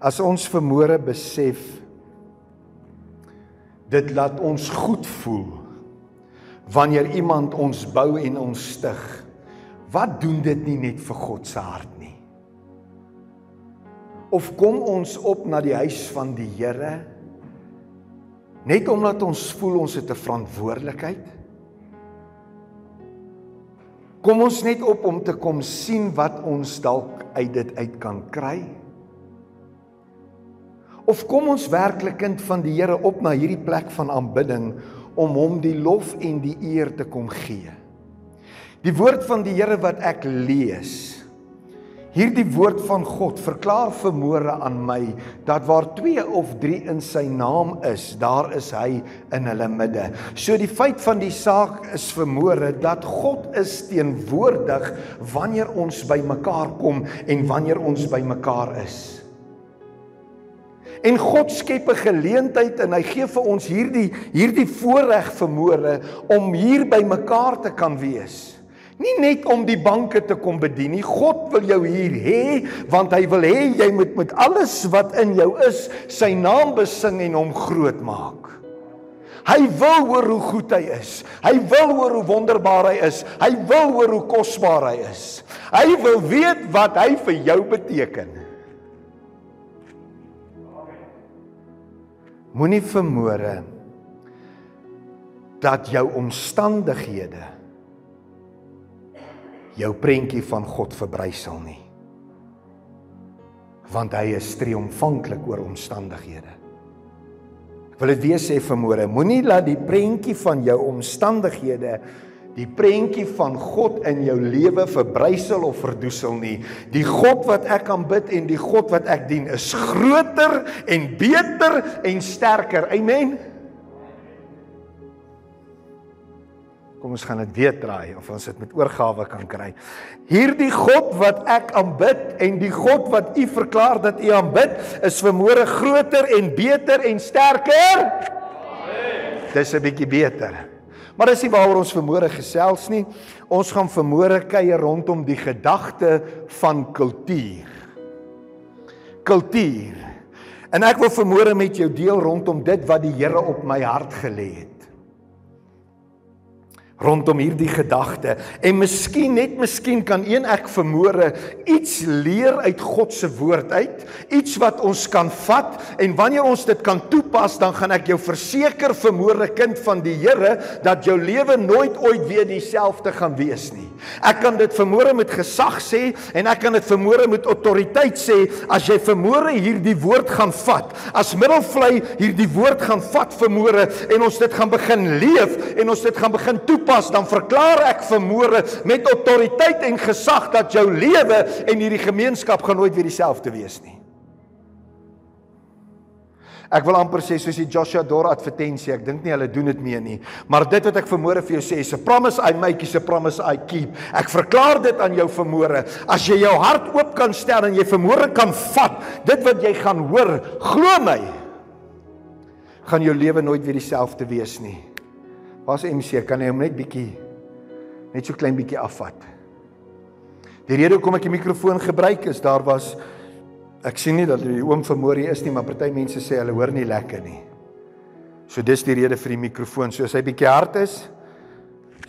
As ons vermoere besef dit laat ons goed voel wanneer iemand ons bou en ons stig. Wat doen dit nie net vir God se hart nie? Of kom ons op na die huis van die Here net omdat ons voel ons het 'n verantwoordelikheid? Kom ons net op om te kom sien wat ons dalk uit dit uit kan kry? Of kom ons werklik kind van die Here op na hierdie plek van aanbidding om hom die lof en die eer te kom gee? Die woord van die Here wat ek lees. Hierdie woord van God verklaar vermoere aan my dat waar 2 of 3 in sy naam is, daar is hy in hulle midde. So die feit van die saak is vermoere dat God is teenwoordig wanneer ons by mekaar kom en wanneer ons by mekaar is. En God skep 'n geleentheid en hy gee vir ons hierdie hierdie voorreg vermoere om hier by mekaar te kan wees. Nie net om die banke te kom bedien nie. God wil jou hier hê want hy wil hê jy moet met alles wat in jou is sy naam besing en hom groot maak. Hy wil hoor hoe goed hy is. Hy wil hoor hoe wonderbaar hy is. Hy wil hoor hoe kosbaar hy is. Hy wil weet wat hy vir jou beteken. Moenie vermoere dat jou omstandighede jou prentjie van God verbrysel nie. Want hy is triomfantlik oor omstandighede. Ek wil dit weer sê vanmôre, moenie laat die prentjie van jou omstandighede die prentjie van God in jou lewe verbrysel of verdoesel nie. Die God wat ek aanbid en die God wat ek dien is groter en beter en sterker. Amen. Kom ons gaan dit weer draai of ons dit met oorgawe kan kry. Hierdie God wat ek aanbid en die God wat u verklaar dat u aanbid, is vermoere groter en beter en sterker. Amen. Dis 'n bietjie beter. Maar dis nie waaroor ons vermoere gesels nie. Ons gaan vermoere kuier rondom die gedagte van kultuur. Kultuur. En ek wil vermoere met jou deel rondom dit wat die Here op my hart gelê het rondom hierdie gedagte. En miskien net miskien kan een ek vermoere iets leer uit God se woord uit iets wat ons kan vat en wanneer ons dit kan toepas dan gaan ek jou verseker vermoere kind van die Here dat jou lewe nooit ooit weer dieselfde gaan wees nie. Ek kan dit vermoere met gesag sê en ek kan dit vermoere met autoriteit sê as jy vermoere hierdie woord gaan vat as middelvlei hierdie woord gaan vat vermoere en ons dit gaan begin leef en ons dit gaan begin toepas toepas, dan verklaar ek vermoere met autoriteit en gesag dat jou lewe en hierdie gemeenskap gaan nooit weer dieselfde wees nie. Ek wil amper sê soos die Joshua Dora advertensie, ek dink nie hulle doen dit meer nie, maar dit wat ek vermoere vir jou sê, is 'n promise I make, is 'n promise I keep. Ek verklaar dit aan jou vermoere. As jy jou hart oop kan stel en jy vermoere kan vat, dit wat jy gaan hoor, glo my, gaan jou lewe nooit weer dieselfde wees nie. Waar's MC? Kan hy hom net bietjie net so klein bietjie afvat? Die rede hoekom ek die mikrofoon gebruik is daar was ek sien nie dat die oom vermoor hier is nie, maar party mense sê hulle hoor nie lekker nie. So dis die rede vir die mikrofoon. So as hy bietjie hard is,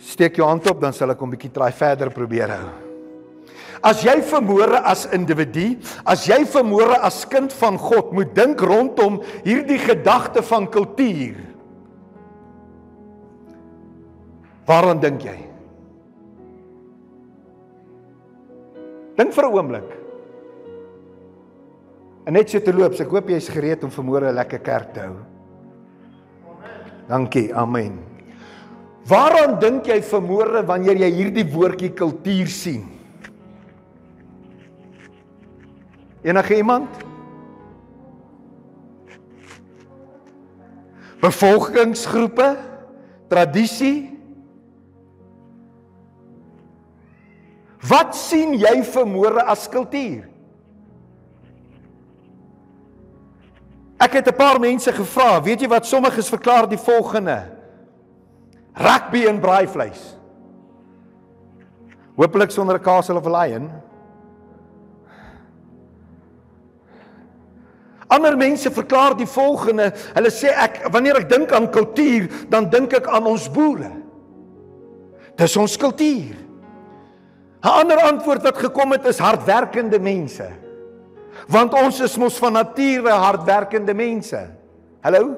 steek jou hand op dan sal ek hom bietjie try verder probeer hou. As jy vermoere as individu, as jy vermoere as kind van God, moet dink rondom hierdie gedagte van kultuur. Waaraan dink jy? Dink vir 'n oomblik. En net so te loop, ek hoop jy's gereed om vanmôre 'n lekker kerk te hou. Dankie. Amen. Waaraan dink jy vanmôre wanneer jy hierdie woordjie kultuur sien? Enige iemand? Bevolkingsgroepe, tradisie, Wat sien jy vermoere as kultuur? Ek het 'n paar mense gevra, weet jy wat sommiges verklaar die volgende? Rugby en braaivleis. Hoopelik sonder 'n kaas of 'n lion. Ander mense verklaar die volgende. Hulle sê ek wanneer ek dink aan kultuur, dan dink ek aan ons boere. Dis ons kultuur. 'n Ander antwoord wat gekom het is hardwerkende mense. Want ons is mos van nature hardwerkende mense. Hallo?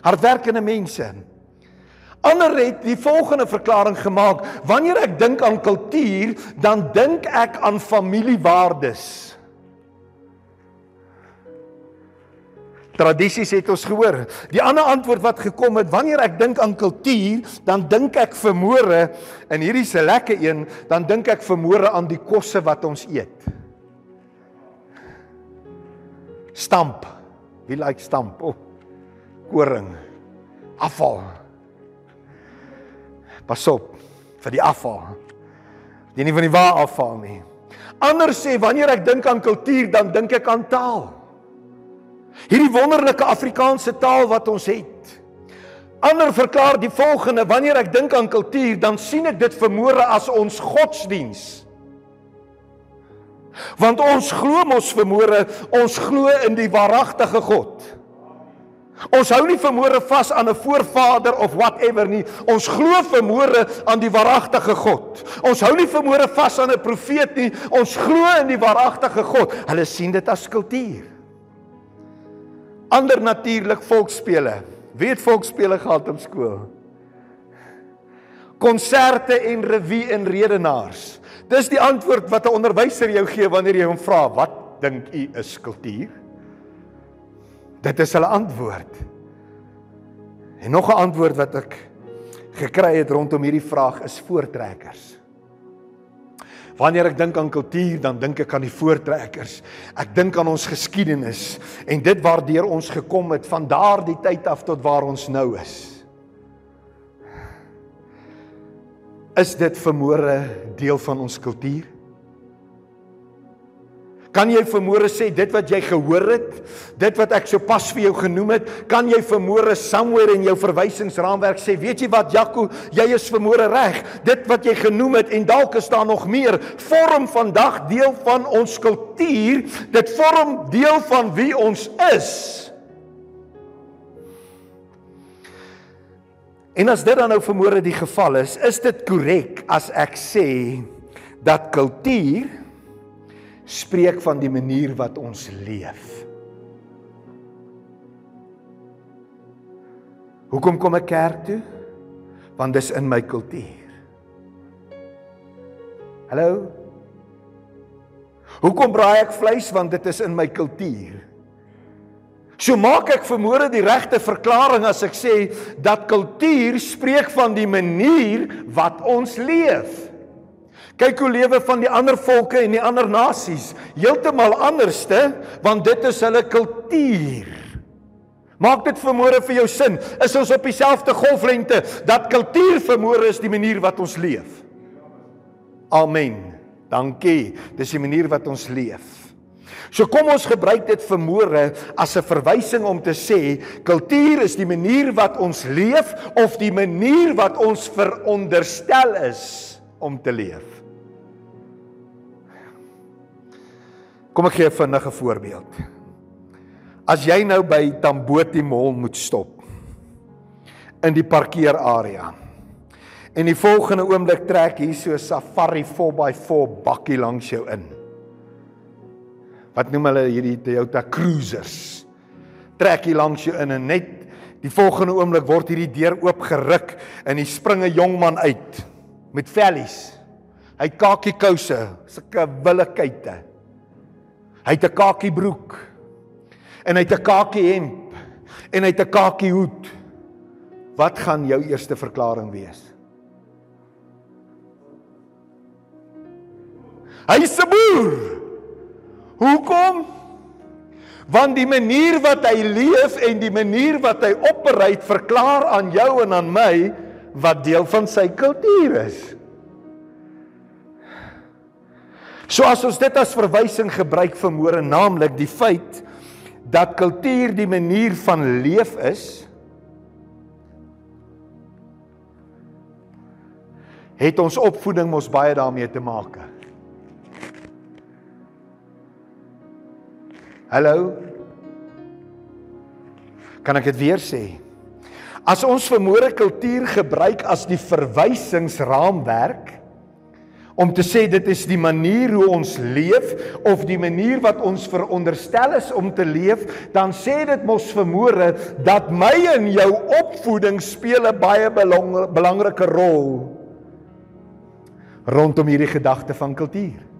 Hardwerkende mense. Ander het die volgende verklaring gemaak: Wanneer ek dink aan kultuur, dan dink ek aan familiewaardes. Tradisies het ons gehoor. Die ander antwoord wat gekom het, wanneer ek dink aan kultuur, dan dink ek vermoere en hierdie is 'n lekker een, dan dink ek vermoere aan die kosse wat ons eet. Stamp. Wie like stamp? O. Oh, koring. Afval. Pas op vir die afval. Jy nie van die waar afval nie. Ander sê wanneer ek dink aan kultuur, dan dink ek aan taal. Hierdie wonderlike Afrikaanse taal wat ons het. Ander verklaar die volgende: Wanneer ek dink aan kultuur, dan sien ek dit vermoere as ons godsdiens. Want ons glo mos vermoere, ons glo in die waaragtige God. Ons hou nie vermoere vas aan 'n voorvader of whatever nie. Ons glo vermoere aan die waaragtige God. Ons hou nie vermoere vas aan 'n profeet nie. Ons glo in die waaragtige God. Hulle sien dit as kultuur ander natuurlik volksspele. Wie het volksspele gehad op skool? Konserte en revue en redenaars. Dis die antwoord wat 'n onderwyser jou gee wanneer jy hom vra, "Wat dink u is kultuur?" Dit is hulle antwoord. En nog 'n antwoord wat ek gekry het rondom hierdie vraag is voortrekkers. Wanneer ek dink aan kultuur, dan dink ek aan die voortrekkers. Ek dink aan ons geskiedenis en dit waardeur ons gekom het van daardie tyd af tot waar ons nou is. Is dit vermoere deel van ons kultuur? Kan jy vermoere sê dit wat jy gehoor het, dit wat ek sopas vir jou genoem het, kan jy vermoere somewhere in jou verwysingsraamwerk sê, weet jy wat Jaco, jy is vermoere reg. Dit wat jy genoem het en dalk is daar nog meer, vorm vandag deel van ons kultuur, dit vorm deel van wie ons is. En as dit dan nou vermoere die geval is, is dit korrek as ek sê dat kultuur spreek van die manier wat ons leef. Hoekom kom ek kerk toe? Want dis in my kultuur. Hallo. Hoekom braai ek vleis want dit is in my kultuur. So maak ek vermoere die regte verklaring as ek sê dat kultuur spreek van die manier wat ons leef. Kyk hoe lewe van die ander volke en die ander nasies, heeltemal anderste, want dit is hulle kultuur. Maak dit vermoere vir jou sin. Is ons op dieselfde golflengte dat kultuur vermoere is die manier wat ons leef? Amen. Dankie. Dis die manier wat ons leef. So kom ons gebruik dit vermoere as 'n verwysing om te sê kultuur is die manier wat ons leef of die manier wat ons veronderstel is om te leef. Kom ek gee 'n vinnige voorbeeld. As jy nou by Tamboti Mall moet stop in die parkeerarea. En die volgende oomblik trek hier so 'n Safari 4x4 bakkie langs jou in. Wat noem hulle hierdie Toyota Cruisers? Trek hier langs jou in en net die volgende oomblik word hierdie deur oopgeruk en hier spring 'n jong man uit met vellies. Hy kakie kouse, sulke willekuite. Hy het 'n kakie broek en hy het 'n kakie hemp en hy het 'n kakie hoed. Wat gaan jou eerste verklaring wees? Hy is 'n boer. Hoekom? Want die manier wat hy leef en die manier wat hy operate verklaar aan jou en aan my wat deel van sy kultuur is. So as ons dit as verwysing gebruik vir môre naamlik die feit dat kultuur die manier van leef is het ons opvoeding mos baie daarmee te maak. Hallo. Kan ek dit weer sê? As ons vermoere kultuur gebruik as die verwysingsraamwerk om te sê dit is die manier hoe ons leef of die manier wat ons veronderstel is om te leef, dan sê dit mos vermoere dat my en jou opvoeding speel 'n baie belangrike rol rondom hierdie gedagte van kultuur.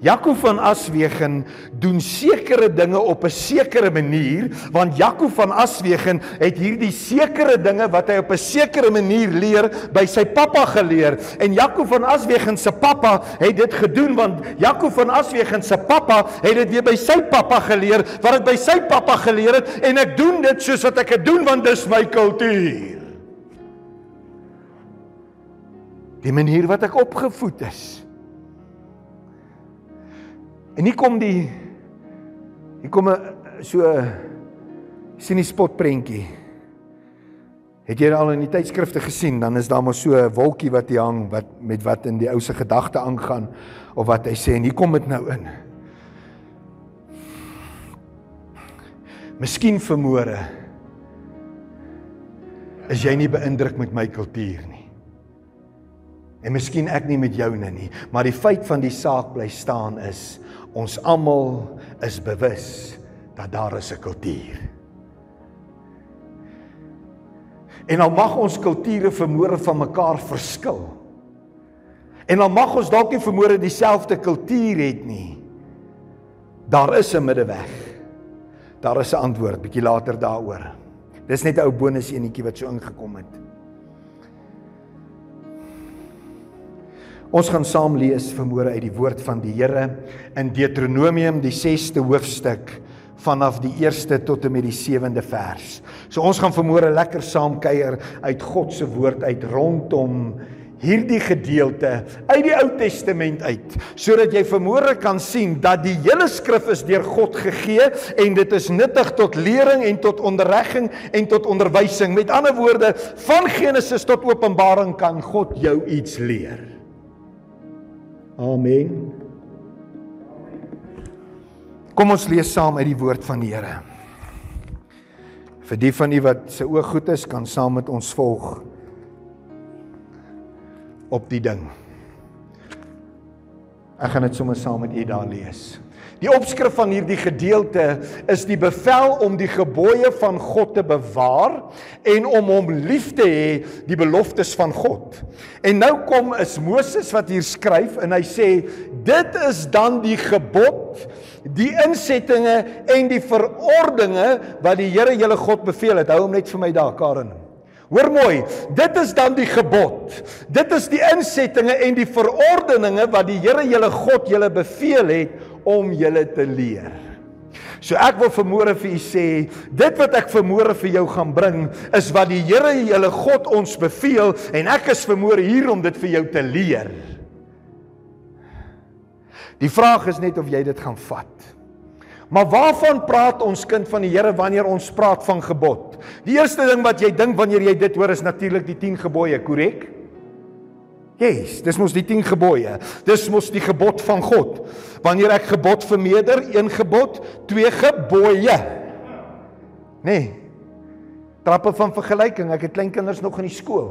Jakob van Aswegen doen sekere dinge op 'n sekere manier want Jakob van Aswegen het hierdie sekere dinge wat hy op 'n sekere manier leer by sy pappa geleer. En Jakob van Aswegen se pappa het dit gedoen want Jakob van Aswegen se pappa het dit weer by sy pappa geleer wat dit by sy pappa geleer het en ek doen dit soos wat ek dit doen want dis my kultuur. Die manier wat ek opgevoed is En hier kom die hier kom 'n so sien die spot prentjie. Het jy al in die tydskrifte gesien, dan is daar maar so 'n wolkie wat hier hang wat met wat in die ou se gedagte aangaan of wat hy sê en hier kom dit nou in. Miskien vermoere is jy nie beïndruk met my kultuur nie. En miskien ek nie met joune nie, maar die feit van die saak bly staan is Ons almal is bewus dat daar is 'n kultuur. En al mag ons kulture vermoere van mekaar verskil. En al mag ons dalk nie vermoere dieselfde kultuur het nie. Daar is 'n middeweg. Daar is 'n antwoord bietjie later daaroor. Dis net 'n ou bonus enetjie wat so ingekom het. Ons gaan saam lees vanmôre uit die woord van die Here in Deuteronomium die 6ste hoofstuk vanaf die 1ste tot en met die 7de vers. So ons gaan vanmôre lekker saam kuier uit God se woord uit rondom hierdie gedeelte uit die Ou Testament uit sodat jy vanmôre kan sien dat die hele skrif is deur God gegee en dit is nuttig tot lering en tot onderrigging en tot onderwysing. Met ander woorde, van Genesis tot Openbaring kan God jou iets leer. Amen. Kom ons lees saam uit die woord van die Here. Vir die van u wat se oog goed is, kan saam met ons volg op die ding. Ek gaan dit sommer saam met u daar lees. Die opskrif van hierdie gedeelte is die bevel om die gebooie van God te bewaar en om hom lief te hê, die beloftes van God. En nou kom is Moses wat hier skryf en hy sê dit is dan die gebod, die insettinge en die verordeninge wat die Here julle God beveel het. Hou hom net vir my daar, Karen. Hoor mooi, dit is dan die gebod. Dit is die insettinge en die verordeninge wat die Here julle God julle beveel het om julle te leer. So ek wil vermoere vir u sê, dit wat ek vermoere vir jou gaan bring, is wat die Here, julle God ons beveel en ek is vermoere hier om dit vir jou te leer. Die vraag is net of jy dit gaan vat. Maar waarvan praat ons kind van die Here wanneer ons praat van gebod? Die eerste ding wat jy dink wanneer jy dit hoor is natuurlik die 10 gebooie, korrek? Yes, dis mos die 10 gebooie. Dis mos die gebod van God. Wanneer ek gebod vermeerder, een gebod, twee gebooie. Nee. Trappe van vergelyking. Ek het klein kinders nog in die skool.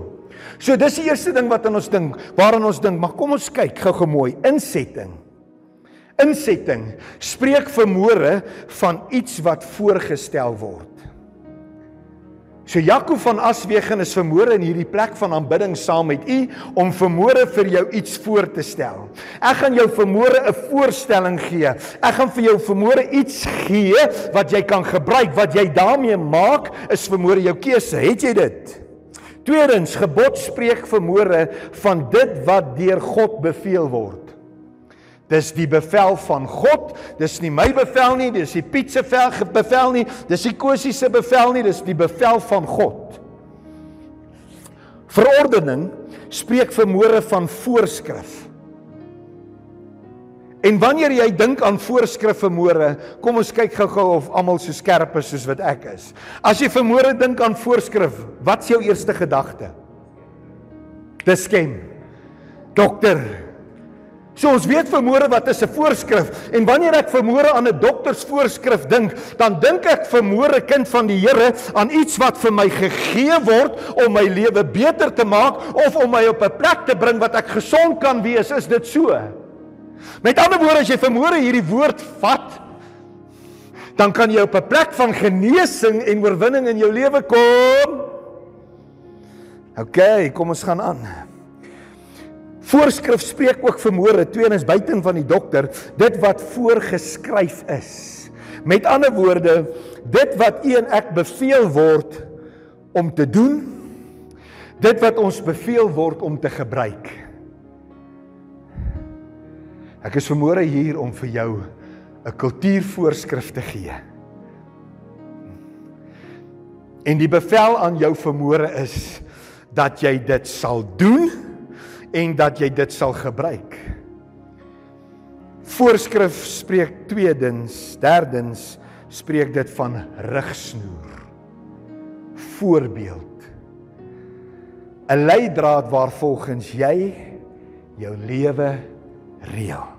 So dis die eerste ding wat aan ons dink, waaraan ons dink. Maar kom ons kyk gou-gou mooi. Insetting. Insetting spreek vermoere van iets wat voorgestel word. So Jakob van Aswegen is vermoere in hierdie plek van aanbidding saam met u om vermoere vir jou iets voor te stel. Ek gaan jou vermoere 'n voorstelling gee. Ek gaan vir jou vermoere iets gee wat jy kan gebruik. Wat jy daarmee maak is vermoere jou keuse. Het jy dit? Tweedens, gebod spreek vermoere van dit wat deur God beveel word. Dis die bevel van God. Dis nie my bevel nie, dis die Piet se bevel nie, dis die Kosie se bevel nie, dis die bevel van God. Verordening spreek vermoere van voorskrif. En wanneer jy dink aan voorskrif vermoere, kom ons kyk gou-gou of almal so skerp is soos wat ek is. As jy vermoere dink aan voorskrif, wat's jou eerste gedagte? Dis skem. Dokter, So ons weet vermoere wat is 'n voorskrif en wanneer ek vermoere aan 'n doktersvoorskrif dink, dan dink ek vermoere kind van die Here aan iets wat vir my gegee word om my lewe beter te maak of om my op 'n plek te bring wat ek gesond kan wees. Is dit so? Met ander woorde, as jy vermoere hierdie woord vat, dan kan jy op 'n plek van genesing en oorwinning in jou lewe kom. OK, kom ons gaan aan. Voorskrif spreek ook vermoere, twee is buiten van die dokter, dit wat voorgeskryf is. Met ander woorde, dit wat u en ek beveel word om te doen, dit wat ons beveel word om te gebruik. Ek is vermoere hier om vir jou 'n kultuurvoorskrif te gee. En die bevel aan jou vermoere is dat jy dit sal doen en dat jy dit sal gebruik. Voorskrif spreek tweedens, derdens spreek dit van rigsnoer. Voorbeeld. 'n Leidraad waarvolgens jy jou lewe reël.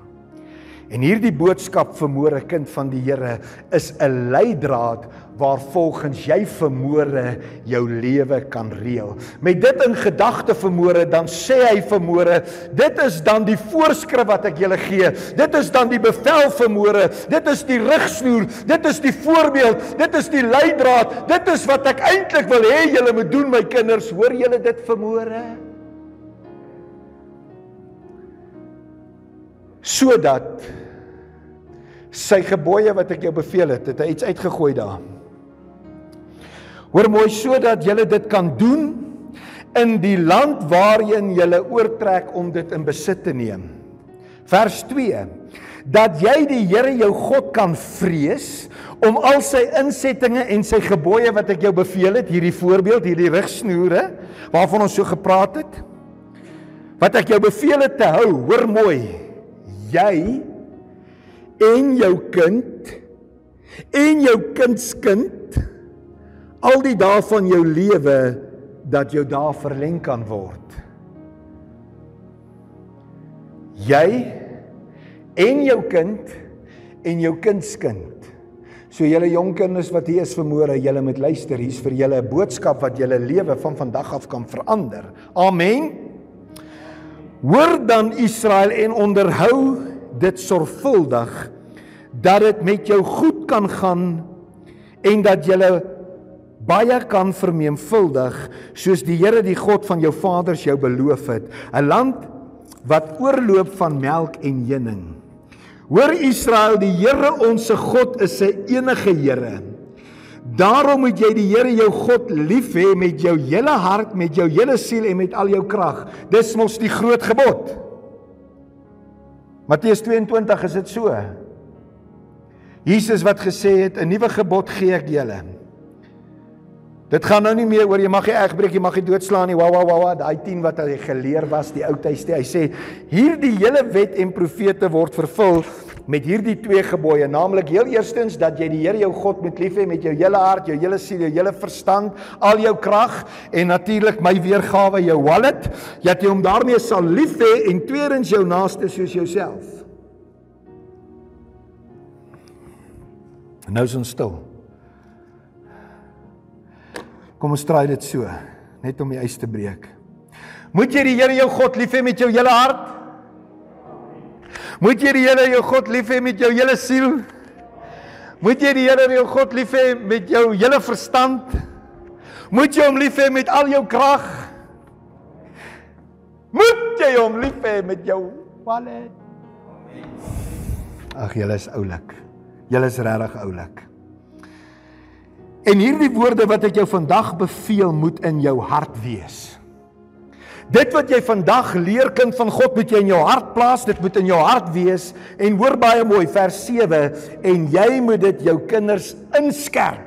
En hierdie boodskap vir môre kind van die Here is 'n leidraad waar volgens jy vermoere jou lewe kan reël. Met dit in gedagte vermoere dan sê hy vermoere, dit is dan die voorskrif wat ek julle gee. Dit is dan die bevel vermoere. Dit is die rigsnoer. Dit is die voorbeeld. Dit is die leidraad. Dit is wat ek eintlik wil hê julle moet doen my kinders. Hoor julle dit vermoere? Sodat sy gebooie wat ek jou beveel het, het hy iets uitgegooi daar. Hoor mooi sodat jy dit kan doen in die land waarheen jy oortrek om dit in besit te neem. Vers 2 dat jy die Here jou God kan vrees om al sy insettinge en sy gebooie wat ek jou beveel het, hierdie voorbeeld, hierdie rigsnoere waarvan ons so gepraat het, wat ek jou beveel het te hou. Hoor mooi. Jy en jou kind en jou kindskind al die dae van jou lewe dat jou dae verleng kan word. Jy en jou kind en jou kindskind. So julle jong kinders wat hier is vanmôre, julle moet luister, hier's vir julle 'n boodskap wat julle lewe van vandag af kan verander. Amen. Hoor dan Israel en onderhou dit sorgvuldig dat dit met jou goed kan gaan en dat jy baie kan vermeemvuldig soos die Here die God van jou vaders jou beloof het. 'n land wat oorloop van melk en honing hoor Israel die Here ons se God is 'n enige Here daarom moet jy die Here jou God lief hê met jou hele hart met jou hele siel en met al jou krag dis mos die groot gebod Matteus 22 is dit so. Jesus wat gesê het 'n nuwe gebod gee ek julle. Dit gaan nou nie meer oor jy mag nie egbreek, jy mag nie doodslaan nie. Wa wa wa wa, daai 10 wat hy geleer was, die Ou Testament. Hy sê hierdie hele wet en profete word vervul met hierdie twee gebooie, naamlik heel eerstens dat jy die Here jou God moet lief hê met jou hele hart, jou hele siel, jou hele verstand, al jou krag en natuurlik my weergawe jou wallet, dat jy hom daarmee sal lief hê en tweedens jou naaste soos jouself. Nou is ons stil. Kom ons draai dit so, net om die ys te breek. Moet jy die Here jou God lief hê met jou hele hart? Moet jy die Here jou God lief hê met jou hele siel? Moet jy die Here jou God lief hê met jou hele verstand? Moet jy hom lief hê met al jou krag? Moet jy hom lief hê met jou wallet? Ag, julle is oulik. Julle is regtig oulik. En hierdie woorde wat ek jou vandag beveel moet in jou hart wees. Dit wat jy vandag leer kind van God moet jy in jou hart plaas, dit moet in jou hart wees en hoor baie mooi vers 7 en jy moet dit jou kinders inskerp.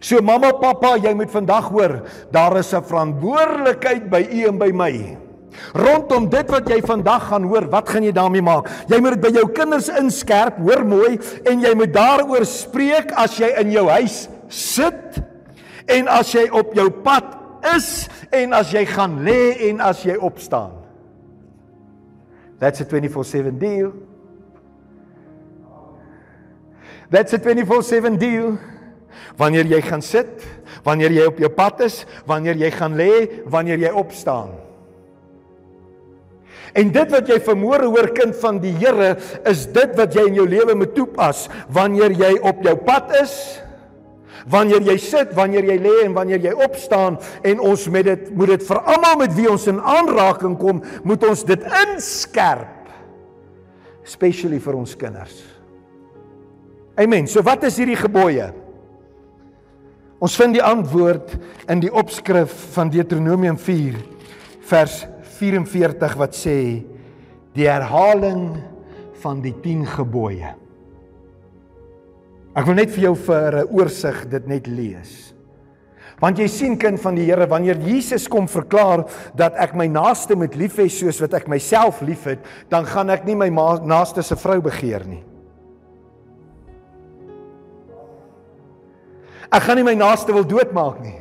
So mamma, pappa, jy moet vandag hoor, daar is 'n verantwoordelikheid by u en by my. Rondom dit wat jy vandag gaan hoor, wat gaan jy daarmee maak? Jy moet dit by jou kinders inskerp, hoor mooi, en jy moet daaroor spreek as jy in jou huis sit en as jy op jou pad is en as jy gaan lê en as jy opstaan. That's a 24/7 deal. That's a 24/7 deal. Wanneer jy gaan sit, wanneer jy op jou pad is, wanneer jy gaan lê, wanneer jy opstaan. En dit wat jy vermoere hoor kind van die Here, is dit wat jy in jou lewe moet toepas wanneer jy op jou pad is, wanneer jy sit, wanneer jy lê en wanneer jy opstaan en ons met dit moet dit vir almal met wie ons in aanraking kom, moet ons dit inskerp. Especially vir ons kinders. Amen. So wat is hierdie gebooie? Ons vind die antwoord in die opskrif van Deuteronomium 4 vers 44 wat sê die herhaling van die 10 gebooie. Ek wil net vir jou vir 'n oorsig dit net lees. Want jy sien kind van die Here wanneer Jesus kom verklaar dat ek my naaste moet lief hê soos wat ek myself liefhet, dan gaan ek nie my naaste se vrou begeer nie. Ek gaan nie my naaste wil doodmaak nie.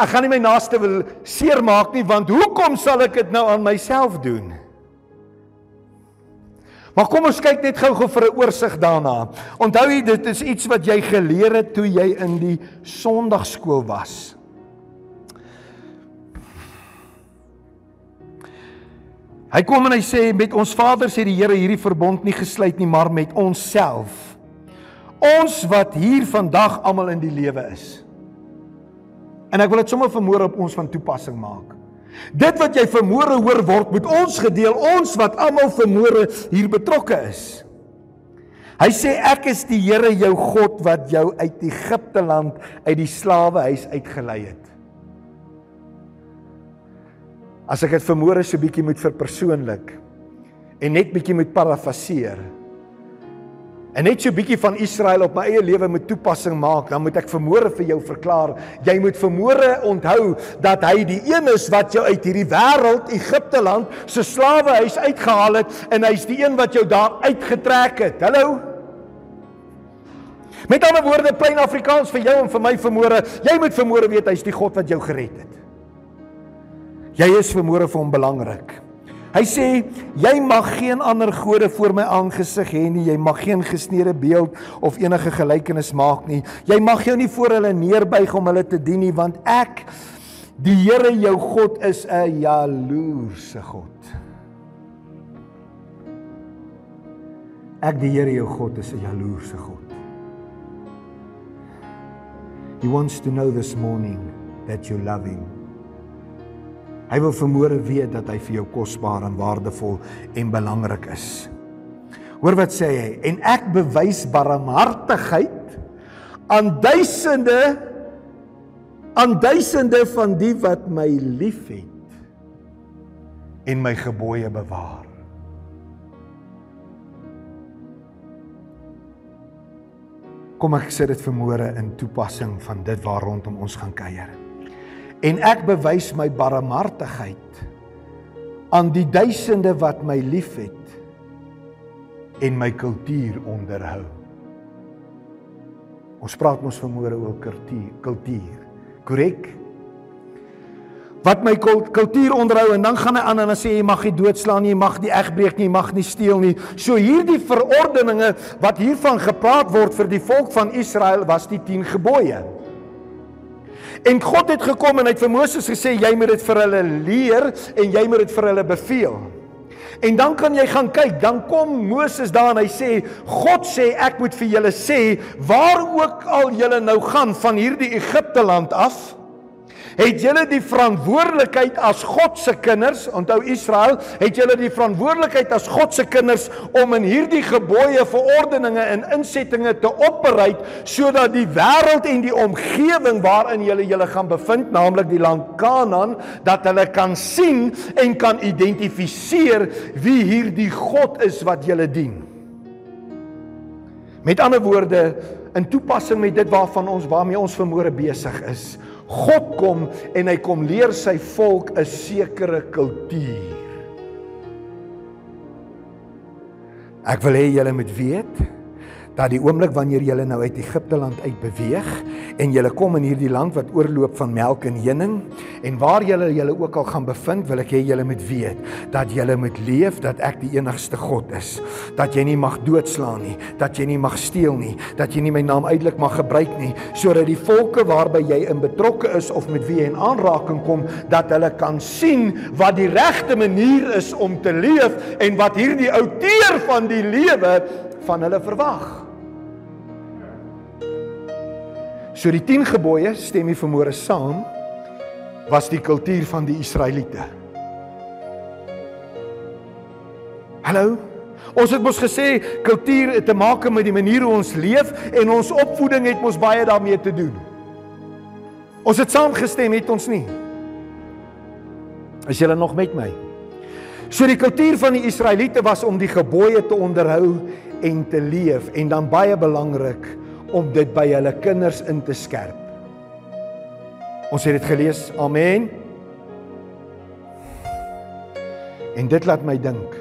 Ek gaan nie my naaste wil seermaak nie want hoekom sal ek dit nou aan myself doen? Maar kom ons kyk net gou-gou vir 'n oorsig daarna. Onthou jy dit is iets wat jy geleer het toe jy in die Sondagskool was. Hy kom en hy sê met ons Vader sê die Here hierdie verbond nie gesluit nie, maar met onsself. Ons wat hier vandag almal in die lewe is. En ek wil dit sommer vermoor op ons van toepassing maak. Dit wat jy vermoere hoor word met ons gedeel, ons wat almal vermoere hier betrokke is. Hy sê ek is die Here jou God wat jou uit Egipte land uit die slawehuis uitgelei het. As ek dit vermoere so bietjie moet verpersoonlik en net bietjie moet parafraseer. En net so 'n bietjie van Israel op my eie lewe met toepassing maak, dan moet ek vermoere vir jou verklaar. Jy moet vermoere onthou dat hy die een is wat jou uit hierdie wêreld, Egipte land, se slawehuis uitgehaal het en hy's die een wat jou daar uitgetrek het. Hallo. Met ander woorde, plain Afrikaans vir jou en vir my vermoere, jy moet vermoere weet hy's die God wat jou gered het. Jy is vermoere vir hom belangrik. Hy sê jy mag geen ander gode voor my aangesig hê nie. Jy mag geen gesneede beeld of enige gelykenis maak nie. Jy mag jou nie voor hulle neerbuig om hulle te dien nie want ek die Here jou God is 'n jaloerse God. Ek die Here jou God is 'n jaloerse God. He wants to know this morning that you love him. Hy wil vermoere weet dat hy vir jou kosbaar en waardevol en belangrik is. Hoor wat sê hy? En ek bewys barmhartigheid aan duisende aan duisende van die wat my liefhet en my gebooie bewaar. Kom ek sê dit vermoere in toepassing van dit waar rondom ons gaan kuier en ek bewys my barmhartigheid aan die duisende wat my liefhet en my kultuur onderhou. Ons praat mos vanmôre oor kultuur, kultuur. Korrek? Wat my kultuur onderhou en dan gaan hy aan en dan sê jy mag nie doodslaan nie, jy mag nie egbreek nie, jy mag nie steel nie. So hierdie verordeninge wat hiervan gepraat word vir die volk van Israel was die 10 gebooie. En God het gekom en hy het vir Moses gesê jy moet dit vir hulle leer en jy moet dit vir hulle beveel. En dan kan jy gaan kyk, dan kom Moses daar en hy sê God sê ek moet vir julle sê waar ook al julle nou gaan van hierdie Egipte land af het julle die verantwoordelikheid as God se kinders, onthou Israel, het julle die verantwoordelikheid as God se kinders om in hierdie gebooie, verordeninge en insettinge te operate sodat die wêreld en die omgewing waarin julle julle gaan bevind, naamlik die land Kanaan, dat hulle kan sien en kan identifiseer wie hierdie God is wat julle dien. Met ander woorde, in toepassing met dit waarvan ons waarmee ons vermoere besig is, God kom en hy kom leer sy volk 'n sekere kultuur. Ek wil hê julle moet weet dat die oomblik wanneer julle nou uit Egipte land uit beweeg en julle kom in hierdie land wat oorloop van melk en honing en waar julle julle ook al gaan bevind, wil ek hê julle moet weet dat julle moet leef dat ek die enigste God is. Dat jy nie mag doodslaan nie, dat jy nie mag steel nie, dat jy nie my naam uitelik mag gebruik nie, sodat die volke waarby jy in betrokke is of met wie jy in aanraking kom, dat hulle kan sien wat die regte manier is om te leef en wat hierdie outeur van die lewe van hulle verwag. So die 10 gebooie stem hier vanmôre saam was die kultuur van die Israeliete. Hallo. Ons het mos gesê kultuur het te maak met die manier hoe ons leef en ons opvoeding het mos baie daarmee te doen. Ons het saamgestem het ons nie. Is julle nog met my? So die kultuur van die Israeliete was om die gebooie te onderhou en te leef en dan baie belangrik om dit by hulle kinders in te skerp. Ons het dit gelees. Amen. En dit laat my dink.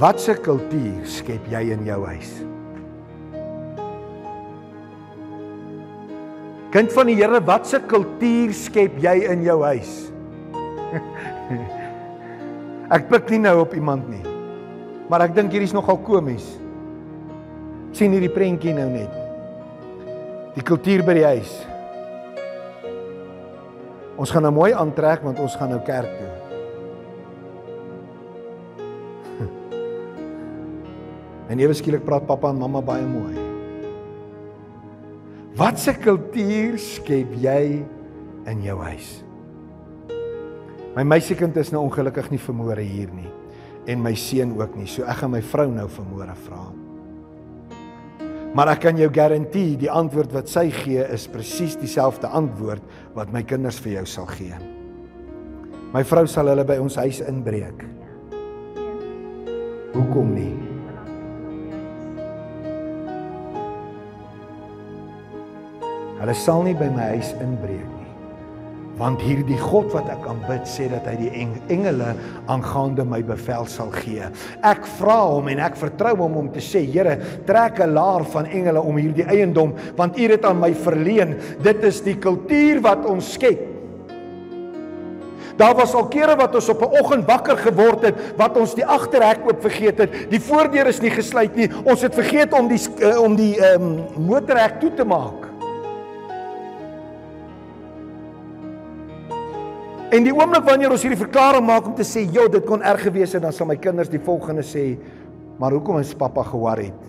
Watse kultuur skep jy in jou huis? Kind van die Here, watse kultuur skep jy in jou huis? Ek pik nie nou op iemand nie. Maar ek dink hier is nogal komies. sien hierdie prentjie nou net. Die kultuur by die huis. Ons gaan nou mooi aantrek want ons gaan nou kerk toe. En ewe skielik praat pappa en mamma baie mooi. Watse kultuur skep jy in jou huis? My meisiekind is nou ongelukkig nie vermoere hier nie en my seun ook nie. So ek gaan my vrou nou vanmôre vra. Maar ek kan jou garandeer die antwoord wat sy gee is presies dieselfde antwoord wat my kinders vir jou sal gee. My vrou sal hulle by ons huis inbreek. Hoekom nie? Hulle sal nie by my huis inbreek nie want hierdie God wat ek aanbid sê dat hy die engele aangaande my bevel sal gee. Ek vra hom en ek vertrou hom om te sê Here, trek 'n laar van engele om hierdie eiendom want U het aan my verleen. Dit is die kultuur wat ons skep. Daar was al kere wat ons op 'n oggend wakker geword het wat ons die agterhek oop vergeet het. Die voordeur is nie gesluit nie. Ons het vergeet om die uh, om die ehm um, motorhek toe te maak. En die oomblik wanneer ons hierdie verklaring maak om te sê, "Jo, dit kon erg gewees het," dan sal my kinders die volgende sê, "Maar hoekom is pappa ge-worried?"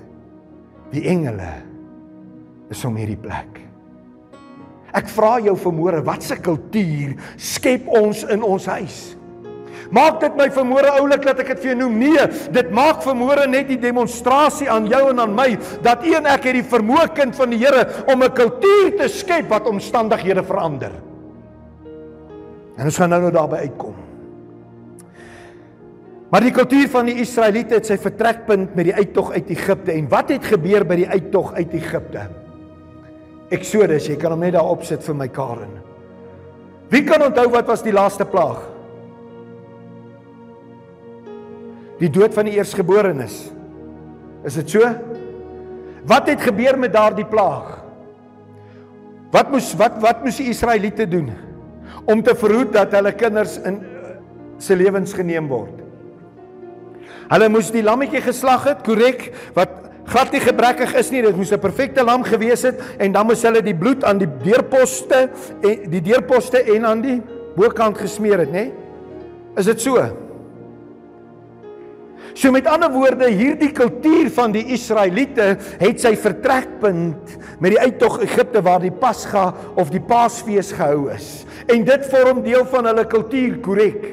Die engele is om hierdie plek. Ek vra jou vanmôre, watse kultuur skep ons in ons huis? Maak dit my vermoere oulik dat ek dit vir jou noem. Nee, dit maak vermoere net die demonstrasie aan jou en aan my dat een ek het die vermoë kind van die Here om 'n kultuur te skep wat omstandighede verander. En ons gaan nou nou daarby uitkom. Maar die kultuur van die Israeliete het sy vertrekpunt met die uittog uit Egipte en wat het gebeur by die uittog uit Egipte? Exodus, jy kan hom net daar opsit vir my Karen. Wie kan onthou wat was die laaste plaag? Die dood van die eersgeborenes. Is dit so? Wat het gebeur met daardie plaag? Wat moes wat wat moes die Israeliete doen? Om te verhoed dat hulle kinders in se lewens geneem word. Hulle moes die lammetjie geslag het, korrek, wat glad nie gebrekkig is nie, dit moes 'n perfekte lam gewees het en dan moes hulle die bloed aan die deurposte en die deurposte en aan die bokant gesmeer het, nê? Is dit so? So met ander woorde, hierdie kultuur van die Israeliete het sy vertrekpunt met die uittog Egipte waar die Pasga of die Paasfees gehou is. En dit vorm deel van hulle kultuur, korrek?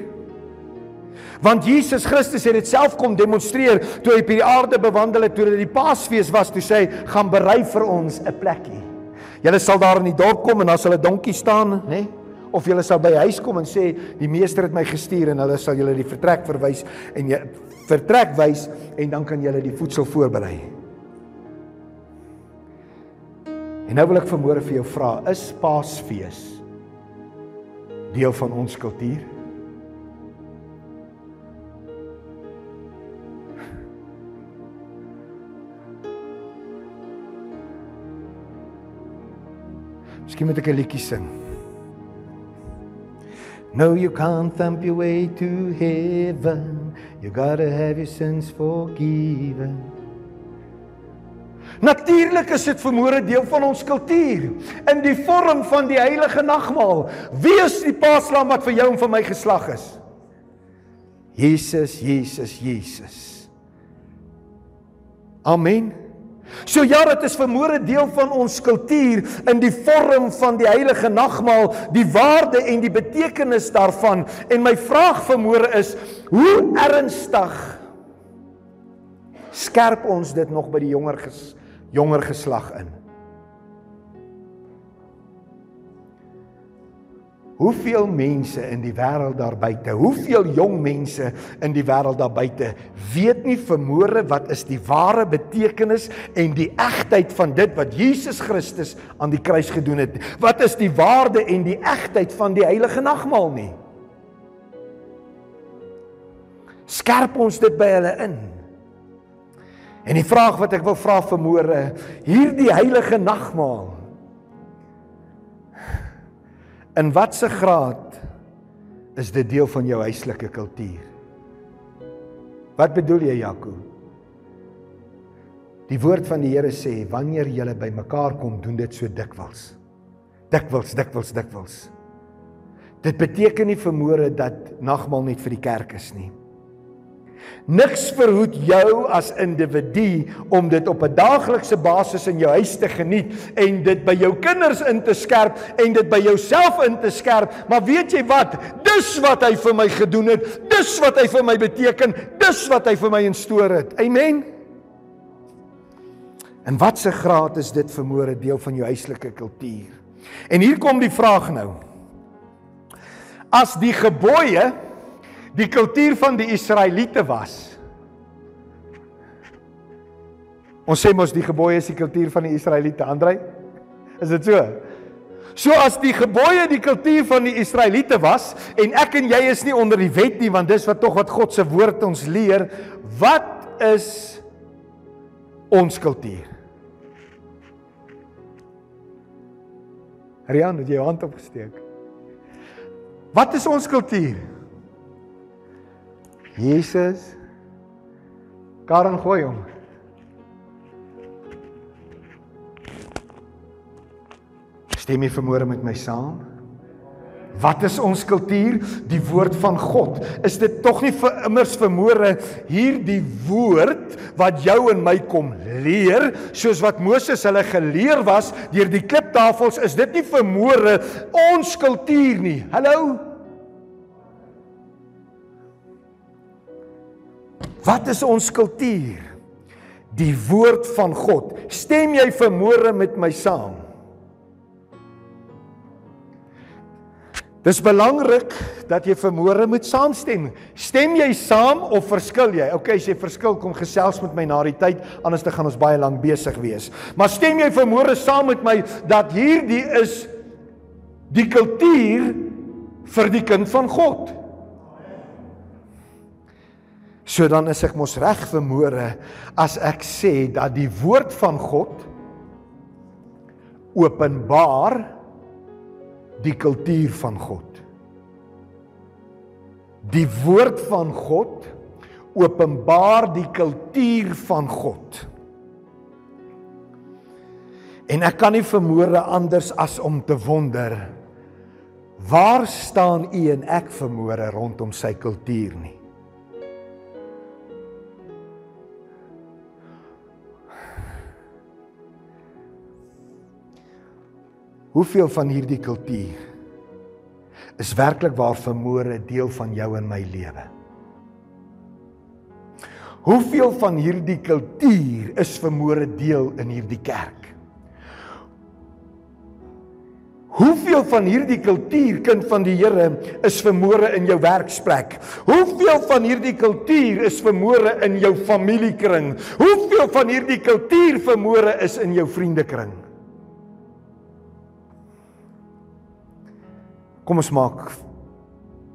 Want Jesus Christus het dit self kom demonstreer toe hy op hierdie aarde bewandel het toe dit die Paasfees was, toe sê hy, "Gaan berei vir ons 'n plekkie." Julle sal daar in die dorp kom en daar sal 'n donkie staan, nê? Nee? Of julle sal by huis kom en sê die meester het my gestuur en hulle sal julle die vertrek verwys en jy vertrek wys en dan kan julle die voedsel voorberei. En nou wil ek vanmôre vir jou vra, is Paasfees deel van ons kultuur? Miskien moet ek 'n liedjie sing. No you can't thump your way to heaven. You got to have your sins forgiven. Natuurlik is dit vermoere deel van ons kultuur in die vorm van die heilige nagmaal. Wie is die paaslam wat vir jou en vir my geslag is? Jesus, Jesus, Jesus. Amen. So ja, dit is vermoere deel van ons kultuur in die vorm van die heilige nagmaal, die waarde en die betekenis daarvan. En my vraag vermoere is, hoe ernstig skerp ons dit nog by die jonger ges, jonger geslag in? Hoeveel mense in die wêreld daar buite, hoeveel jong mense in die wêreld daar buite weet nie vermoere wat is die ware betekenis en die egtheid van dit wat Jesus Christus aan die kruis gedoen het. Wat is die waarde en die egtheid van die heilige nagmaal nie? Skerp ons dit by hulle in. En die vraag wat ek wil vra vermoere, hierdie heilige nagmaal In watter graad is dit deel van jou huislike kultuur? Wat bedoel jy, Jaco? Die woord van die Here sê wanneer julle bymekaar kom, doen dit so dikwels. Dikwels, dikwels, dikwels. Dit beteken nie vermoere dat nagmaal net vir die kerk is nie. Niks verhoed jou as individu om dit op 'n daaglikse basis in jou huis te geniet en dit by jou kinders in te skerp en dit by jouself in te skerp. Maar weet jy wat? Dis wat hy vir my gedoen het. Dis wat hy vir my beteken. Dis wat hy vir my instoor het. Amen. En wat se graad is dit vermoere deel van jou huislike kultuur? En hier kom die vraag nou. As die gebooie die kultuur van die Israeliete was. Ons sê mos die gebooie is die kultuur van die Israeliete, Andrei? Is dit so? So as die gebooie die kultuur van die Israeliete was en ek en jy is nie onder die wet nie want dis wat tog wat God se woord ons leer, wat is ons kultuur? Rian, het jy jou hand opgesteek? Wat is ons kultuur? Jesus Karen gooi hom. Stem jy vermoere met my saam? Wat is ons kultuur? Die woord van God. Is dit tog nie vir immers vermoere hierdie woord wat jou en my kom leer, soos wat Moses hulle geleer was deur die kliptafels, is dit nie vermoere ons kultuur nie. Hallo? Wat is ons kultuur? Die woord van God. Stem jy vermoere met my saam? Dis belangrik dat jy vermoere moet saamstem. Stem jy saam of verskil jy? Okay, as jy verskil, kom gesels met my na die tyd, anders dan gaan ons baie lank besig wees. Maar stem jy vermoere saam met my dat hierdie is die kultuur vir die kind van God? So dan is ek mos reg vermoere as ek sê dat die woord van God openbaar die kultuur van God. Die woord van God openbaar die kultuur van God. En ek kan nie vermoere anders as om te wonder waar staan u en ek vermoere rondom sy kultuur nie. Hoeveel van hierdie kultuur is werklik waar vermoere deel van jou en my lewe? Hoeveel van hierdie kultuur is vermoere deel in hierdie kerk? Hoeveel van hierdie kultuur kind van die Here is vermoere in jou werksplek? Hoeveel van hierdie kultuur is vermoere in jou familiekring? Hoeveel van hierdie kultuur vermoere is in jou vriendekring? Kom ons maak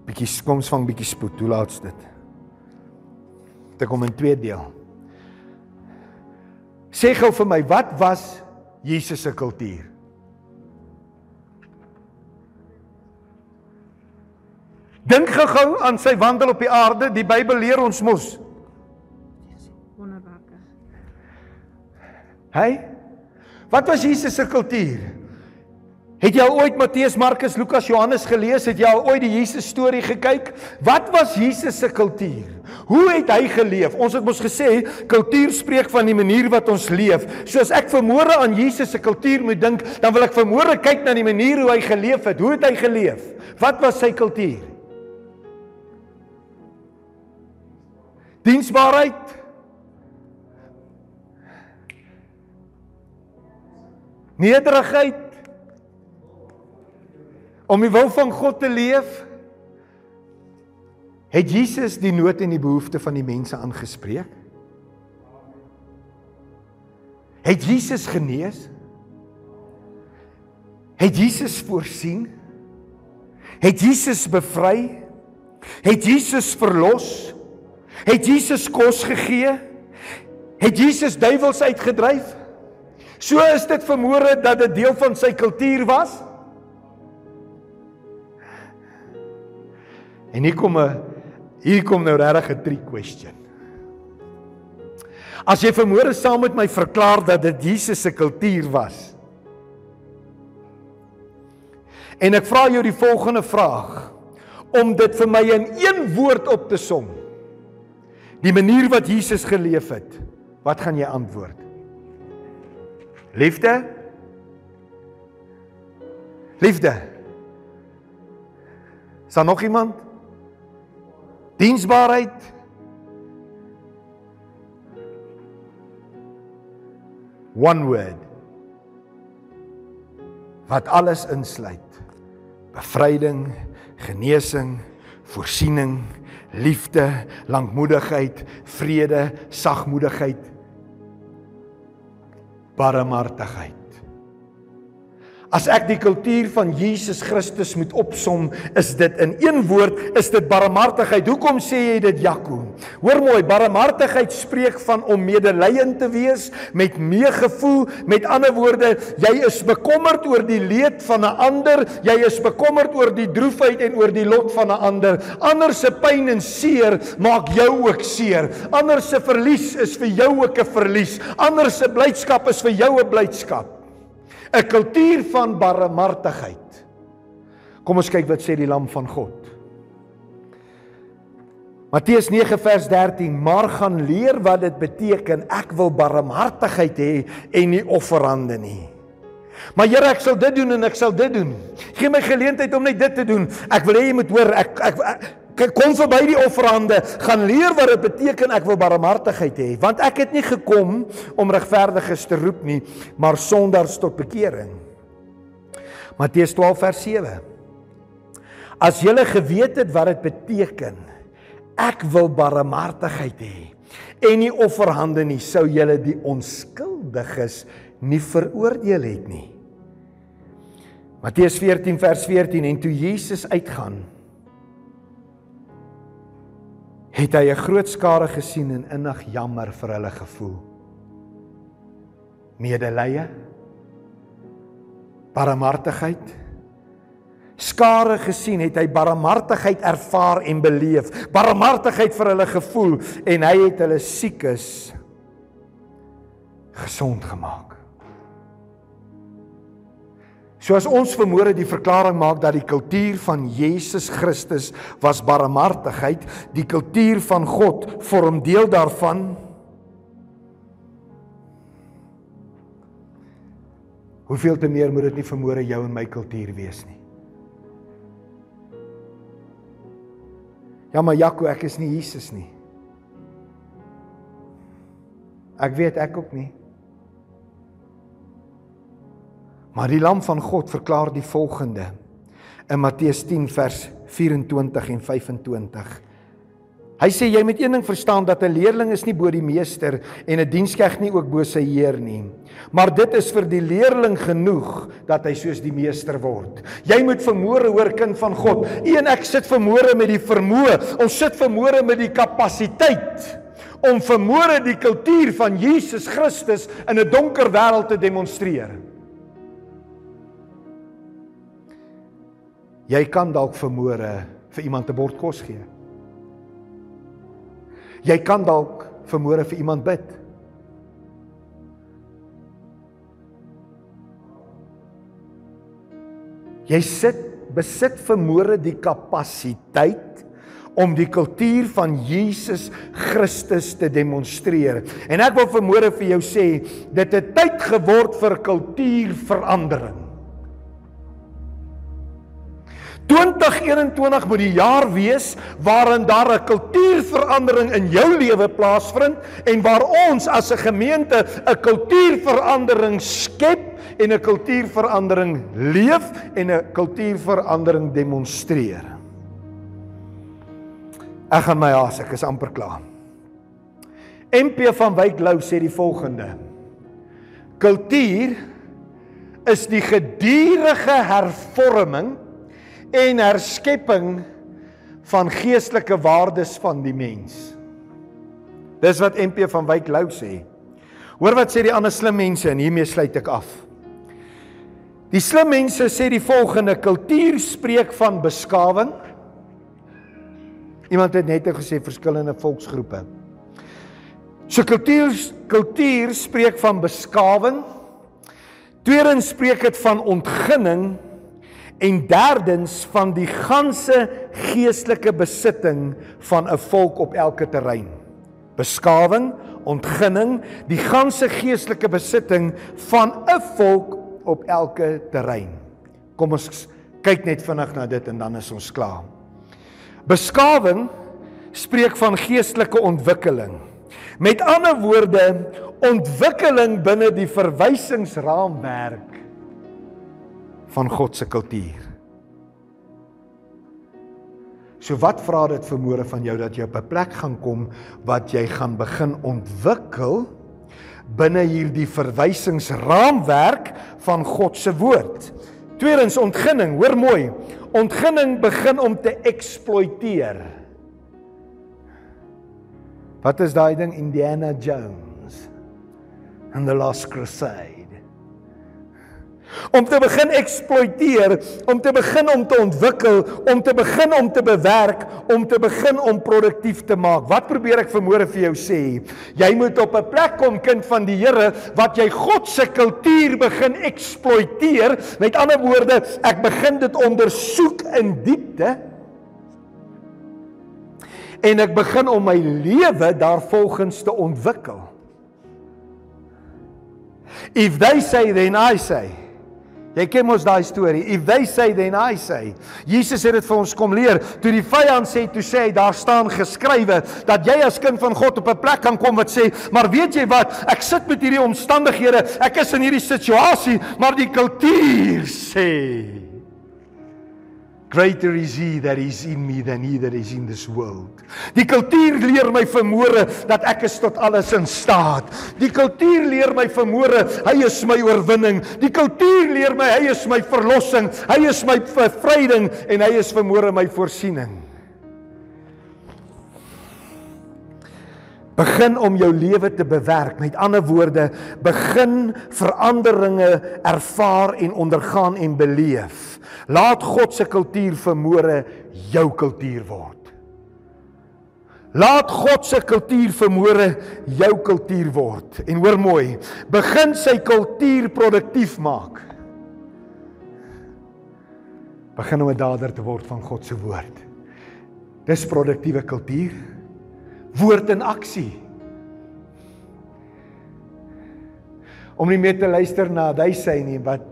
bietjie kom ons vang bietjie spoed. Hoe laat's dit? Dit kom in twee deel. Sê gou vir my, wat was Jesus se kultuur? Dink gou-gou aan sy wandel op die aarde. Die Bybel leer ons mos wonderwerke. Hy? Wat was Jesus se kultuur? Het jy al ooit Matteus, Markus, Lukas, Johannes gelees? Het jy al ooit die Jesus storie gekyk? Wat was Jesus se kultuur? Hoe het hy geleef? Ons het mos gesê kultuur spreek van die manier wat ons leef. So as ek vermoere aan Jesus se kultuur moet dink, dan wil ek vermoere kyk na die manier hoe hy geleef het. Hoe het hy geleef? Wat was sy kultuur? Diensbaarheid, Nederigheid om die wil van God te leef het Jesus die nood en die behoeftes van die mense aangespreek. Het Jesus genees? Het Jesus voorsien? Het Jesus bevry? Het Jesus verlos? Het Jesus kos gegee? Het Jesus duiwels uitgedryf? So is dit vermoere dat dit deel van sy kultuur was. En hier kom 'n hier kom nou regtig 'n trick question. As jy vermoere saam met my verklaar dat dit Jesus se kultuur was. En ek vra jou die volgende vraag om dit vir my in een woord op te som. Die manier wat Jesus geleef het. Wat gaan jy antwoord? Liefde? Liefde. Is daar nog iemand? Diensbaarheid? One word. Wat alles insluit. Bevryding, genesing, voorsiening, liefde, lankmoedigheid, vrede, sagmoedigheid, barmhartigheid. As ek die kultuur van Jesus Christus moet opsom, is dit in een woord, is dit barmhartigheid. Hoekom sê jy dit, Jaco? Hoor mooi, barmhartigheid spreek van om medelydend te wees, met meegevoel, met ander woorde, jy is bekommerd oor die leed van 'n ander, jy is bekommerd oor die droefheid en oor die lot van 'n ander. Ander se pyn en seer maak jou ook seer. Ander se verlies is vir jou ook 'n verlies. Ander se blydskap is vir jou 'n blydskap. 'n kultuur van barmhartigheid. Kom ons kyk wat sê die lam van God. Matteus 9 vers 13: Maar gaan leer wat dit beteken ek wil barmhartigheid hê en nie offerande nie. Maar Here, ek sal dit doen en ek sal dit doen. Gee my geleentheid om net dit te doen. Ek wil hê jy moet hoor ek ek, ek kom verby die offerande, gaan leer wat dit beteken ek wil barmhartigheid hê, want ek het nie gekom om regverdiges te roep nie, maar sondaars tot bekering. Matteus 12 vers 7. As julle geweet het wat dit beteken, ek wil barmhartigheid hê en nie offerhande nie, sou julle die onskuldiges nie veroordeel het nie. Matteus 14 vers 14 en toe Jesus uitgaan het hy 'n groot skare gesien en innig jammer vir hulle gevoel. Medelee, barmhartigheid. Skare gesien het hy barmhartigheid ervaar en beleef, barmhartigheid vir hulle gevoel en hy het hulle siekes gesond gemaak. So as ons vermoere die verklaring maak dat die kultuur van Jesus Christus was barmhartigheid, die kultuur van God vorm deel daarvan. Hoeveel te meer moet dit nie vermoere jou en my kultuur wees nie. Ja maar Jaco, ek is nie Jesus nie. Ek weet ek ook nie. Maar die lam van God verklaar die volgende in Matteus 10 vers 24 en 25. Hy sê jy moet een ding verstaan dat 'n leerling is nie bo die meester en 'n diensknegt nie ook bo sy heer nie. Maar dit is vir die leerling genoeg dat hy soos die meester word. Jy moet vermoere hoor kind van God. Een ek sit vermoere met die vermoë. Ons sit vermoere met die kapasiteit om vermoere die kultuur van Jesus Christus in 'n donker wêreld te demonstreer. Jy kan dalk vermoere vir iemand 'n bord kos gee. Jy kan dalk vermoere vir iemand bid. Jy sit besit vermoere die kapasiteit om die kultuur van Jesus Christus te demonstreer. En ek wil vermoere vir jou sê, dit het tyd geword vir kultuurverandering. 2021 moet die jaar wees waarin daar 'n kultuurverandering in jou lewe plaasvind en waar ons as 'n gemeente 'n kultuurverandering skep en 'n kultuurverandering leef en 'n kultuurverandering demonstreer. Ek gaan my haas, ek is amper klaar. MP van Wyk Lou sê die volgende: Kultuur is die gedurende hervorming en herskepping van geestelike waardes van die mens. Dis wat MP van Wyk Lou sê. Hoor wat sê die ander slim mense en hiermee sluit ek af. Die slim mense sê die volgende: kultuur spreek van beskawing. Iemand het net gesê verskillende volksgroepe. So kultuur kultuur spreek van beskawing. Tweedens spreek dit van ontginning en derdens van die ganse geestelike besitting van 'n volk op elke terrein. Beskawing, ontginning, die ganse geestelike besitting van 'n volk op elke terrein. Kom ons kyk net vinnig na dit en dan is ons klaar. Beskawing spreek van geestelike ontwikkeling. Met ander woorde, ontwikkeling binne die verwysingsraamwerk van God se kultuur. So wat vra dit vermoere van jou dat jy op 'n plek gaan kom wat jy gaan begin ontwikkel binne hierdie verwysingsraamwerk van God se woord. Tweedens ontginning, hoor mooi. Ontginning begin om te eksploiteer. Wat is daai ding Indiana Jones and the Lost Crusade? Om te begin eksploiteer, om te begin om te ontwikkel, om te begin om te bewerk, om te begin om produktief te maak. Wat probeer ek vermoere vir jou sê? Jy moet op 'n plek kom kind van die Here wat jy God se kultuur begin eksploiteer. Met ander woorde, ek begin dit ondersoek in diepte. En ek begin om my lewe daarvolgens te ontwikkel. If they say then I say Jy ken mos daai storie. If they say then I say. Jesus het dit vir ons kom leer. Toe die vyand sê toe sê hy daar staan geskrywe dat jy as kind van God op 'n plek kan kom wat sê, maar weet jy wat? Ek sit met hierdie omstandighede. Ek is in hierdie situasie, maar die kultuur sê Greater is he that is in me than he that is in this world. Die kultuur leer my vermoere dat ek is tot alles in staat. Die kultuur leer my vermoere, hy is my oorwinning. Die kultuur leer my hy is my verlossing, hy is my bevryding en hy is vermoere my voorsiening. Begin om jou lewe te bewerk. Met ander woorde, begin veranderinge ervaar en ondergaan en beleef. Laat God se kultuur vermoere jou kultuur word. Laat God se kultuur vermoere jou kultuur word. En hoor mooi, begin sy kultuur produktief maak. Begin om 'n dader te word van God se woord. Dis produktiewe kultuur. Woord in aksie. Om nie meer te luister na hy sê nie wat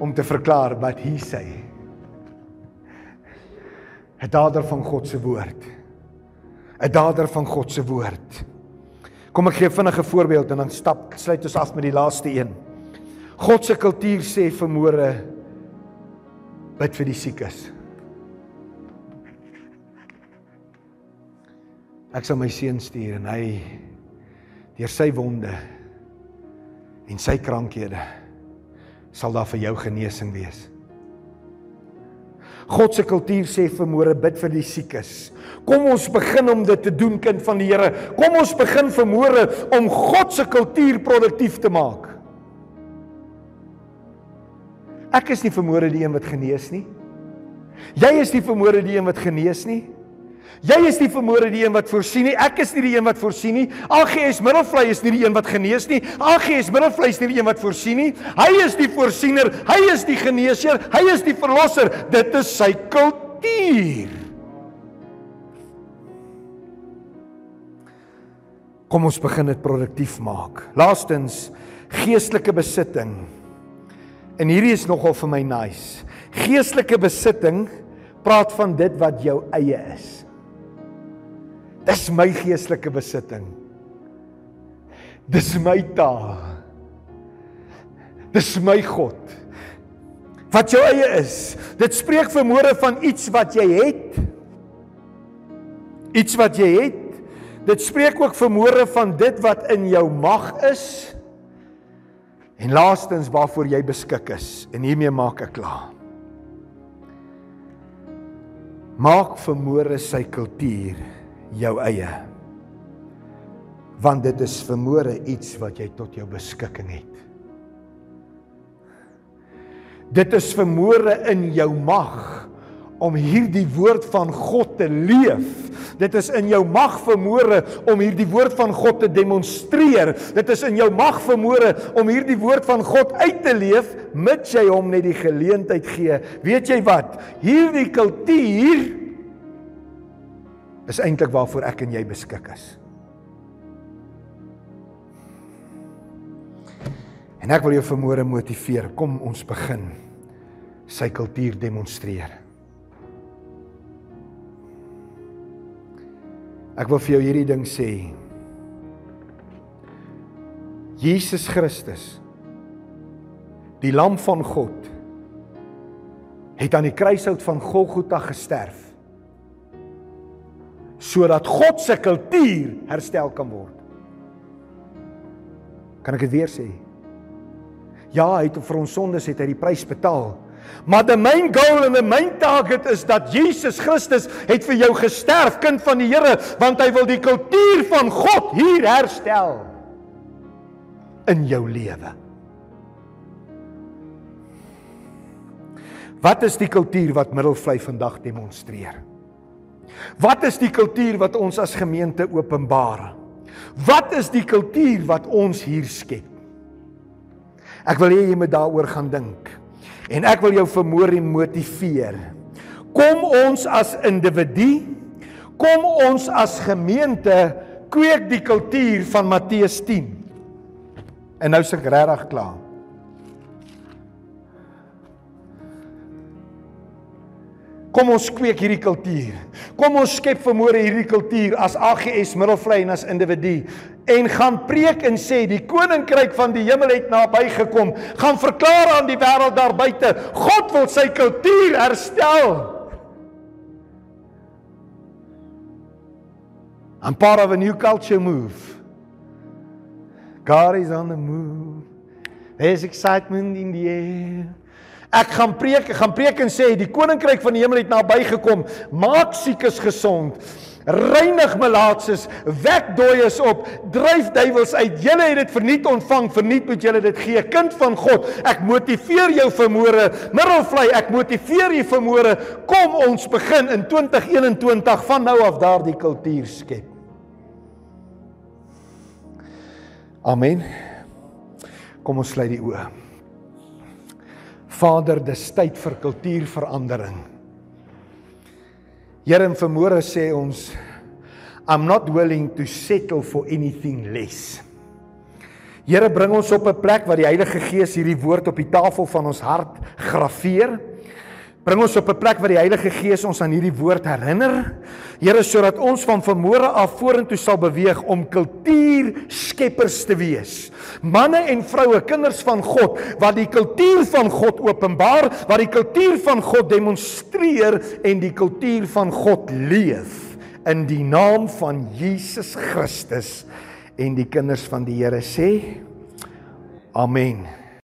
om te verklaar wat hy sê. 'n Dader van God se woord. 'n Dader van God se woord. Kom ek gee vinnig 'n voorbeeld en dan stap sluit ons af met die laaste een. God se kultuur sê vermoere bid vir die siekes. Ek sal my seun stuur en hy deur sy wonde en sy krankhede sal daar vir jou genesing wees. God se kultuur sê vermoere bid vir die siekes. Kom ons begin om dit te doen kind van die Here. Kom ons begin vermoere om God se kultuur produktief te maak. Ek is nie vermoere die een wat genees nie. Jy is nie vermoere die een wat genees nie. Jy is nie vermoere die een wat voorsien nie. Ek is nie die een wat voorsien nie. AGS Middelvlei is nie die een wat genees nie. AGS Middelvlei is nie die een wat voorsien nie. Hy is die voorsiener. Hy is die geneesheer. Hy is die verlosser. Dit is sy kultuur. Kom ons begin dit produktief maak. Laastens geestelike besitting. En hierdie is nogal vir my nice. Geestelike besitting praat van dit wat jou eie is. Dis my geestelike besitting. Dis my taal. Dis my God. Wat jou eie is. Dit spreek vermoere van iets wat jy het. Iets wat jy het Dit spreek ook vermoere van dit wat in jou mag is. En laastens waarvoor jy beskik is. En hiermee maak ek klaar. Maak vermoere sy kultuur jou eie. Want dit is vermoere iets wat jy tot jou beskikking het. Dit is vermoere in jou mag om hierdie woord van God te leef. Dit is in jou mag vermoere om hierdie woord van God te demonstreer. Dit is in jou mag vermoere om hierdie woord van God uit te leef mits jy hom net die geleentheid gee. Weet jy wat? Hierdie kultuur is eintlik waarvoor ek en jy beskik is. En ek wil jou vermoere motiveer. Kom ons begin sy kultuur demonstreer. Ek wil vir jou hierdie ding sê. Jesus Christus die lam van God het aan die kruishout van Golgotha gesterf sodat God se kultuur herstel kan word. Kan ek dit weer sê? Ja, hy het vir ons sondes het hy die prys betaal. Maar the main goal and the main target is dat Jesus Christus het vir jou gesterf, kind van die Here, want hy wil die kultuur van God hier herstel in jou lewe. Wat is die kultuur wat Middelvlei vandag demonstreer? Wat is die kultuur wat ons as gemeente openbaar? Wat is die kultuur wat ons hier skep? Ek wil hê jy moet daaroor gaan dink. En ek wil jou vermoor en motiveer. Kom ons as individu, kom ons as gemeente kweek die kultuur van Matteus 10. En nou suk regtig klaar. Kom ons kweek hierdie kultuur. Kom ons skep vermoere hierdie kultuur as AGS Middelvlei en as individu en gaan preek en sê die koninkryk van die hemel het naby gekom. Gaan verklaar aan die wêreld daar buite, God wil sy kultuur herstel. I'm part of a new culture move. God is on the move. There's excitement in the air. Ek gaan preek, ek gaan preek en sê die koninkryk van die hemel het naby gekom. Maak siekes gesond. Reinig melaatses, wek dooies op, dryf duiwels uit. Julle het dit verniet ontvang, verniet moet julle dit gee. Kind van God, ek motiveer jou vermoere. Middelvlei, ek motiveer jou vermoere. Kom ons begin in 2021 van nou af daardie kultuur skep. Amen. Kom ons sluit die oë. Vader, dis tyd vir kultuurverandering. Here in vermoere sê ons I'm not willing to settle for anything less. Here bring ons op 'n plek waar die Heilige Gees hierdie woord op die tafel van ons hart graweer Bring ons op 'n plek waar die Heilige Gees ons aan hierdie woord herinner. Here, sodat ons van vermoere af vorentoe sal beweeg om kultuurskeppers te wees. Manne en vroue, kinders van God, wat die kultuur van God openbaar, wat die kultuur van God demonstreer en die kultuur van God leef in die naam van Jesus Christus en die kinders van die Here sê Amen.